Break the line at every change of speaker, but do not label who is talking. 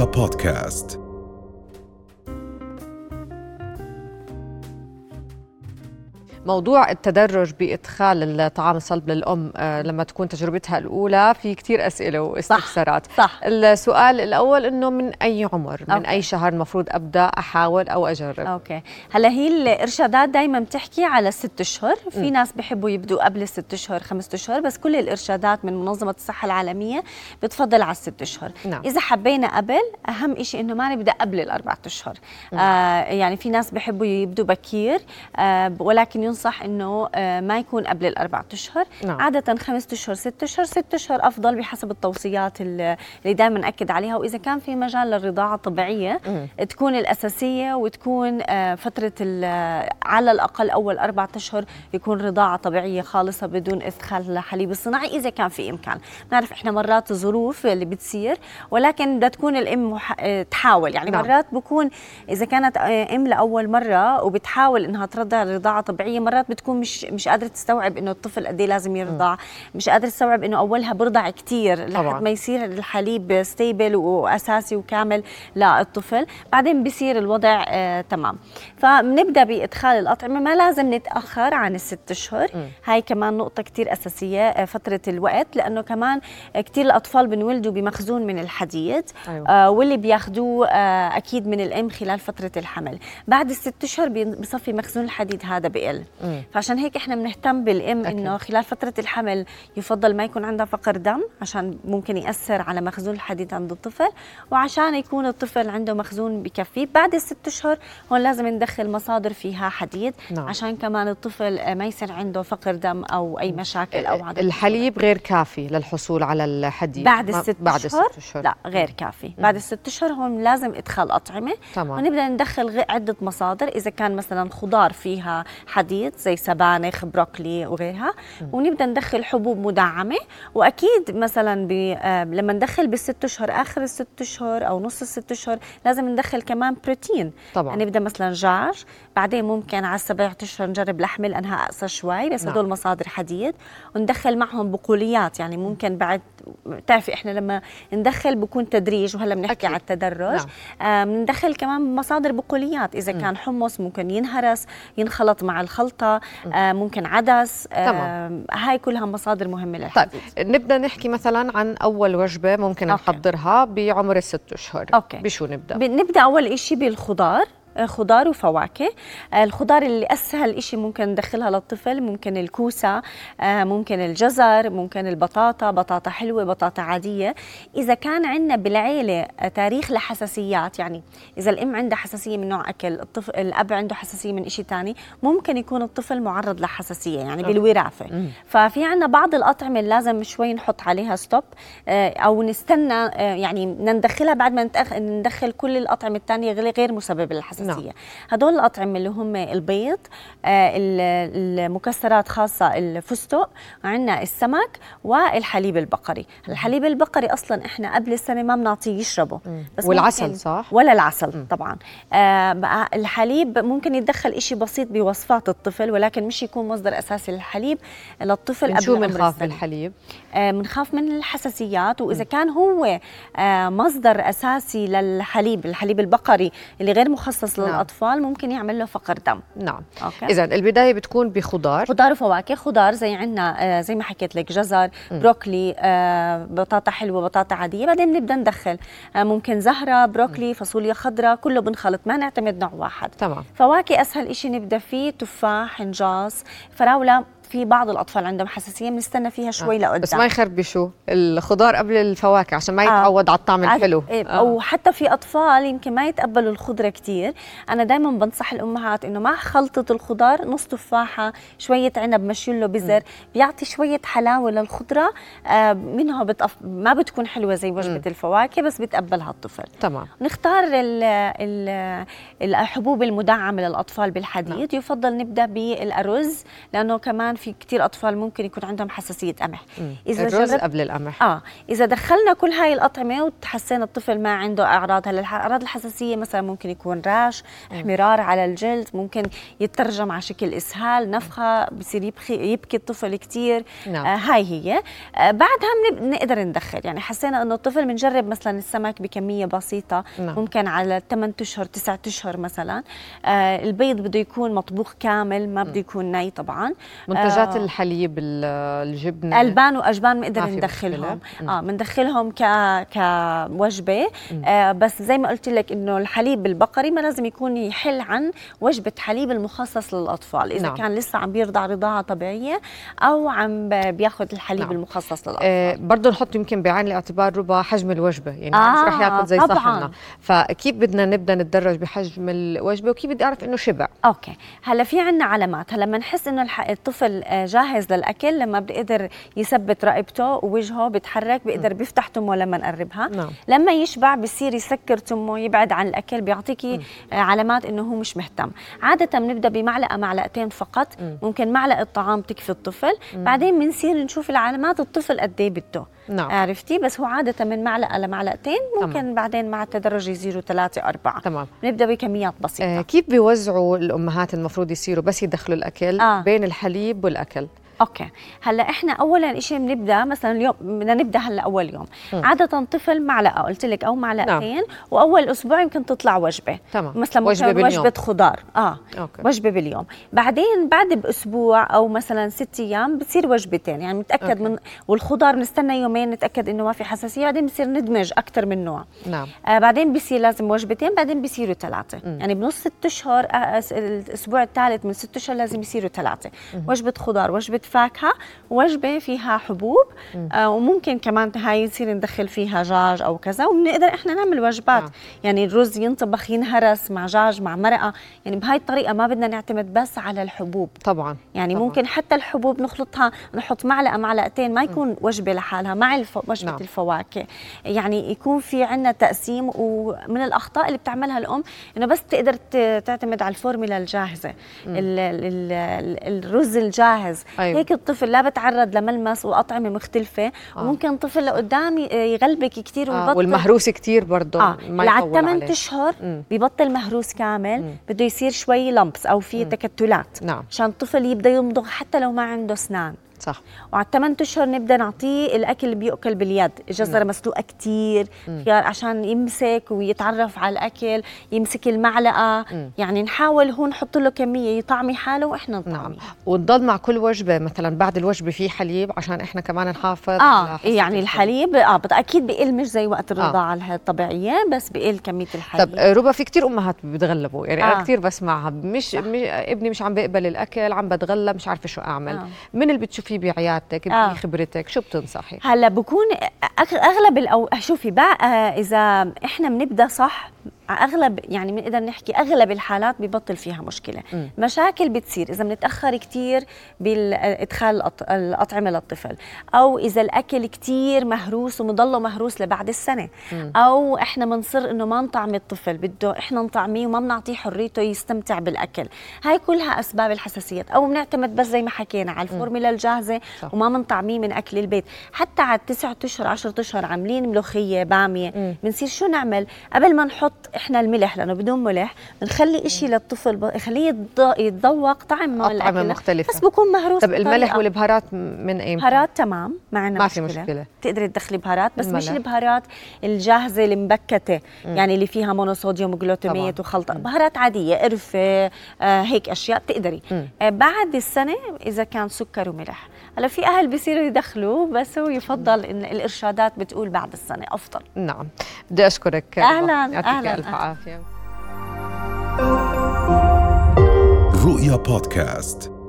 رؤيا بودكاست
موضوع التدرج بإدخال الطعام الصلب للأم آه، لما تكون تجربتها الأولى في كثير أسئلة واستفسارات.
صح.
السؤال الأول إنه من أي عمر؟ من
okay.
أي شهر المفروض أبدأ أحاول أو أجرب؟
okay. هلا هي الإرشادات دائما بتحكي على ست أشهر. في ناس بيحبوا يبدوا قبل الست أشهر خمسة أشهر بس كل الإرشادات من منظمة الصحة العالمية بتفضل على الست أشهر.
نعم.
إذا حبينا قبل أهم شيء إنه ما نبدأ قبل الاربع أشهر. آه يعني في ناس بيحبوا يبدوا بكير آه ولكن ينصح إنه آه ما يكون قبل الاربع أشهر.
نعم.
عادة خمسة أشهر ست أشهر ست أشهر أفضل بحسب التوصيات اللي دائما ناكد عليها. وإذا كان في مجال للرضاعة الطبيعية تكون الأساسية وتكون آه، فترة على الأقل أول أربعة أشهر يكون رضاعة طبيعية خالصة بدون إدخال حليب الصناعي إذا كان في إمكان. نعرف إحنا مرات ظروف اللي بتصير ولكن بدها تكون الأم مح- آه، تحاول. يعني
نعم.
مرات بكون إذا كانت أم لأول مرة وبتحاول إنها ترضع رضاعة طبيعية مرات بتكون مش مش قادرة تستوعب إنه الطفل قد إيه لازم يرضع. مش قادرة تستوعب إنه أولها برضع كثير. لحد ما يصير الحليب ستيبل وأساسي وكامل للطفل. بعدين بصير الوضع آه تمام. فبنبدأ بإدخال الأطعمة. ما لازم نتأخر عن الست أشهر. هاي كمان نقطة كثير أساسية آه فترة الوقت لأنه كمان كثير الأطفال بنولدوا بمخزون من الحديد
أيوة.
آه واللي بياخذوه آه أكيد من الام خلال فترة الحمل. بعد الست أشهر بصفي مخزون الحديد هذا بقل.
مم.
فعشان هيك إحنا بنهتم
بالإم.
إنه خلال فترة الحمل يفضل ما يكون عندها فقر دم عشان ممكن يأثر على مخزون الحديد عند الطفل وعشان يكون الطفل عنده مخزون بكفيه. بعد الست أشهر هون لازم ندخل مصادر فيها حديد
نعم.
عشان كمان الطفل ما يصير عنده فقر دم أو أي مشاكل أو عدم
الحليب غير كافي للحصول على الحديد.
بعد الست
بعد
اشهر
الست أشهر؟
لا غير كافي. بعد الست أشهر هون لازم إدخال أطعمة.
تمام.
ونبدأ ندخل عدة مصادر. إذا كان مثلا خضار فيها حديد زي سبانخ بروكلي وغيرها. ونبدأ ندخل حبوب مدعمة. وأكيد مثلا ب... آه، لما ندخل بالست أشهر آخر الست أشهر أو نص الست أشهر لازم ندخل كمان بروتين.
طبعاً.
نبدأ مثلا دجاج بعدين ممكن على السبع أشهر نجرب لحمه لأنها أقسى شوي بس
نعم.
هدول مصادر حديد. وندخل معهم بقوليات. يعني ممكن بعد بتعرفي إحنا لما ندخل بكون تدريج وهلا بنحكي
أكيد.
على التدرج.
نعم.
آه بندخل كمان مصادر بقوليات. إذا كان حمص ممكن ينهرس ينخلط مع الخلطة. آه ممكن عدس آه
تمام.
هاي كلها مصادر مهمة
طيب
للحديد
نبدأ نحكي مثلا عن أول وجبة ممكن
okay.
نحضرها بعمر الست أشهر
okay.
بشو نبدأ
بنبدا أول إشي بالخضار خضار وفواكه. الخضار اللي أسهل إشي ممكن ندخلها للطفل ممكن الكوسة آه، ممكن الجزر ممكن البطاطا. بطاطا حلوة بطاطا عادية. إذا كان عندنا بالعيلة تاريخ لحساسيات يعني إذا الأم عندها حساسية من نوع أكل الطفل الأب عنده حساسية من إشي تاني ممكن يكون الطفل معرض لحساسية يعني بالوراثة. ففي عندنا بعض الأطعمة اللي لازم شوي نحط عليها ستوب آه، أو نستنى آه، يعني ندخلها بعد ما ندخل كل الأطعمة الثانية غير غير مسببة للحساسية.
نعم.
هدول الأطعمة اللي هم البيض آه، ال- المكسرات خاصة الفستق عندنا السمك والحليب البقري. الحليب البقري أصلا إحنا قبل السنة ما بنعطيه يشربه. بس
والعسل صح؟
ولا العسل طبعا. آه بقى الحليب ممكن يتدخل إشي بسيط بوصفات الطفل ولكن مش يكون مصدر اساسي للحليب للطفل
من شو
قبل عمر
بنخاف
السنة.
بالحليب
آه، بنخاف من الحساسيات وإذا كان هو آه، مصدر أساسي للحليب الحليب البقري اللي غير مخصص
نعم.
للأطفال ممكن يعمل له فقر دم.
نعم. اذا البداية بتكون بخضار.
خضار وفواكه خضار زي عندنا زي ما حكيت لك جزر بروكلي آه، بطاطا حلوة بطاطا عادية. بعدين نبدأ ندخل آه، ممكن زهرة بروكلي فاصوليا خضراء كله بنخلط ما نعتمد نوع واحد.
تمام.
فواكه أسهل إشي نبدأ فيه تفاح نجاص فراولة. في بعض الأطفال عندهم حساسية بنستنى فيها شوي لقدام
بس ما يخربشوا الخضار قبل الفواكه عشان ما يتعود على الطعم الحلو.
إيه،
آه.
وحتى في أطفال يمكن ما يتقبلوا الخضرة كتير. أنا دائما بنصح الأمهات إنه مع خلطة الخضار نص تفاحة شوية عنب مشيول له بذر بيعطي شوية حلاوة للخضرة آه منها بتقف ما بتكون حلوة زي وجبة الفواكه بس بتقبلها الطفل.
تمام.
نختار ال ال الحبوب المدعمة للأطفال بالحديد. يفضل نبدأ بالأرز لأنه كمان في كثير أطفال ممكن يكون عندهم حساسية قمح.
إذا الرز قبل القمح.
آه إذا دخلنا كل هاي الأطعمة وتحسينا الطفل ما عنده أعراض هلا أعراض الحساسية مثلا ممكن يكون راش احمرار على الجلد ممكن يترجم على شكل إسهال نفخة بصير يبكي يبكي الطفل كثير نعم. آه هاي هي. آه بعدها بنقدر ندخل. يعني حسينا إنه الطفل بنجرب مثلا السمك بكمية بسيطة نعم. ممكن على 8 أشهر 9 أشهر مثلا. آه البيض بده يكون مطبوخ كامل ما بده يكون ني طبعا.
منتجات آه الحليب الجبنة.
ألبان وأجبان بنقدر ندخلهم. آه بندخلهم ك كوجبة. آه بس زي ما قلت لك إنه الحليب البقري ما لازم يكون يحل عن وجبة حليب المخصص للأطفال. إذا نعم. كان لسه عم بيرضع رضاعة طبيعية أو عم بياخذ الحليب نعم. المخصص للأطفال. آه
برضه نحط يمكن بعين الاعتبار ربا حجم الوجبة. يعني آه مش رح ياكل زي طبعاً. فكيف بدنا نبدأ نتدرج بحجم الوجبة وكيف بدي أعرف إنه شبع.
أوكي. هلأ في عندنا علامات. هلأ لما نحس إنه الطفل آه، جاهز للأكل لما بيقدر يثبت رقبته ووجهه بيتحرك بيقدر بيفتح تمه لما نقربها. نعم. لما يشبع بصير يسكر تمه يبعد عن الأكل بيعطيكي آه، علامات إنه هو مش مهتم. عادة بنبدأ بمعلقة معلقتين فقط. ممكن معلقة طعام تكفي الطفل. بعدين بنصير نشوف العلامات الطفل قد إيه بده. نعم. عرفتي بس هو عادة من معلقة لمعلقتين ممكن تمام. بعدين مع التدرج يصيروا ثلاثة أربعة تمام نبدأ بكميات بسيطة
آه كيف بيوزعوا الأمهات المفروض يصيروا بس يدخلوا الأكل آه. بين الحليب والأكل
okay. هلأ إحنا أول شيء بنبدأ مثلا اليوم بدنا نبدأ هلأ أول يوم. م. عادة طفل معلقة قلت لك أو معلقتين نعم. وأول أسبوع يمكن تطلع وجبة. تمام. مثلا وجبة باليوم. وجبة خضار. آه. okay. وجبة باليوم. بعدين بعد بأسبوع أو مثلا ست أيام بتصير وجبتين. يعني نتاكد okay. من والخضار نستنى يومين نتأكد إنه ما في حساسية. بعدين بصير ندمج أكثر من نوع. نعم. آه بعدين بصير لازم وجبتين بعدين بصيروا ثلاثة. يعني بنص ست اشهر آه الأسبوع الثالث من ست أشهر لازم يصيروا ثلاثة. وجبة خضار وجبة فاكهة وجبة فيها حبوب آه وممكن كمان هاي يصير ندخل فيها دجاج أو كذا وبنقدر إحنا نعمل وجبات آه. يعني الرز ينطبخ ينهرس مع دجاج مع مرقة يعني بهاي الطريقة ما بدنا نعتمد بس على الحبوب
طبعا
يعني
طبعاً.
ممكن حتى الحبوب نخلطها نحط معلقة معلقتين ما يكون م. وجبة لحالها مع الف... وجبة نعم. الفواكه يعني يكون في عندنا تقسيم ومن الأخطاء اللي بتعملها الأم إنه بس تقدر تعتمد على الفورمولا الجاهزة ال ال ال الرز الجاهز أيوة. هيك الطفل لا بتعرض لملمس وأطعمة مختلفة آه. وممكن طفل لقدام يغلبك كثير
آه. والمهروس كثير برضه
آه. ما على 8 أشهر ببطل مهروس كامل مم. بده يصير شوي لمبس أو في تكتلات نعم عشان الطفل يبدأ يمضغ حتى لو ما عنده أسنان صح وعلى الثمان أشهر نبدأ نعطيه الأكل اللي بياكل باليد جزره نعم. مسلوقه كثير عشان يمسك ويتعرف على الأكل يمسك المعلقة مم. يعني نحاول هون نحط له كمية يطعمي حاله وإحنا نطعمي نعم.
وتضل مع كل وجبة مثلا بعد الوجبة في حليب عشان إحنا كمان نحافظ
آه يعني الحليب آه أكيد بقل مش زي وقت الرضاعة آه. الطبيعية بس بقل كمية الحليب
طب ربا في كثير أمهات بتغلبوا يعني آه. أنا كثير بسمعها مش, مش ابني مش عم بيقبل الأكل عم بتغلب مش عارفة شو أعمل آه. من اللي بتشوفيه في بعيادتك آه. بخبرتك شو بتنصحي
هلا بكون أغلب الأو... شوفي بقى إذا إحنا بنبدأ صح اغلب يعني بنقدر نحكي أغلب الحالات ببطل فيها مشكلة. م. مشاكل بتصير إذا بنتأخر كثير بالادخال الأطعمة للطفل أو إذا الأكل كثير مهروس ومضله مهروس لبعد السنة. م. أو إحنا بنصر إنه ما نطعم الطفل بده إحنا نطعميه وما بنعطيه حريته يستمتع بالأكل. هاي كلها أسباب الحساسيات أو بنعتمد بس زي ما حكينا على الفورمولا الجاهزة صح. وما بنطعميه من أكل البيت. حتى على 9 أشهر 10 أشهر عاملين ملوخية بامية. بنصير شو نعمل؟ قبل ما نحط إحنا الملح لأنه بدون ملح بنخلي شيء للطفل يخليه يتذوق طعم
الاكل مختلفة.
بس بكون مهروس
طب الملح والبهارات من اي
بهارات تمام
ما عندنا ما في مشكلة.
تقدري تدخلي بهارات بس الملح. مش البهارات الجاهزة المبكتة مم. يعني اللي فيها monosodium و glutamate وخلطة. بهارات عادية قرفة آه هيك أشياء بتقدري. آه بعد السنة إذا كان سكر وملح. هلا في أهل بيصيروا يدخلوا بس هو يفضل إن الإرشادات بتقول بعد السنة أفضل.
نعم. بدي أشكرك.
أهلا
أهلا الف عافيه
رؤيا بودكاست.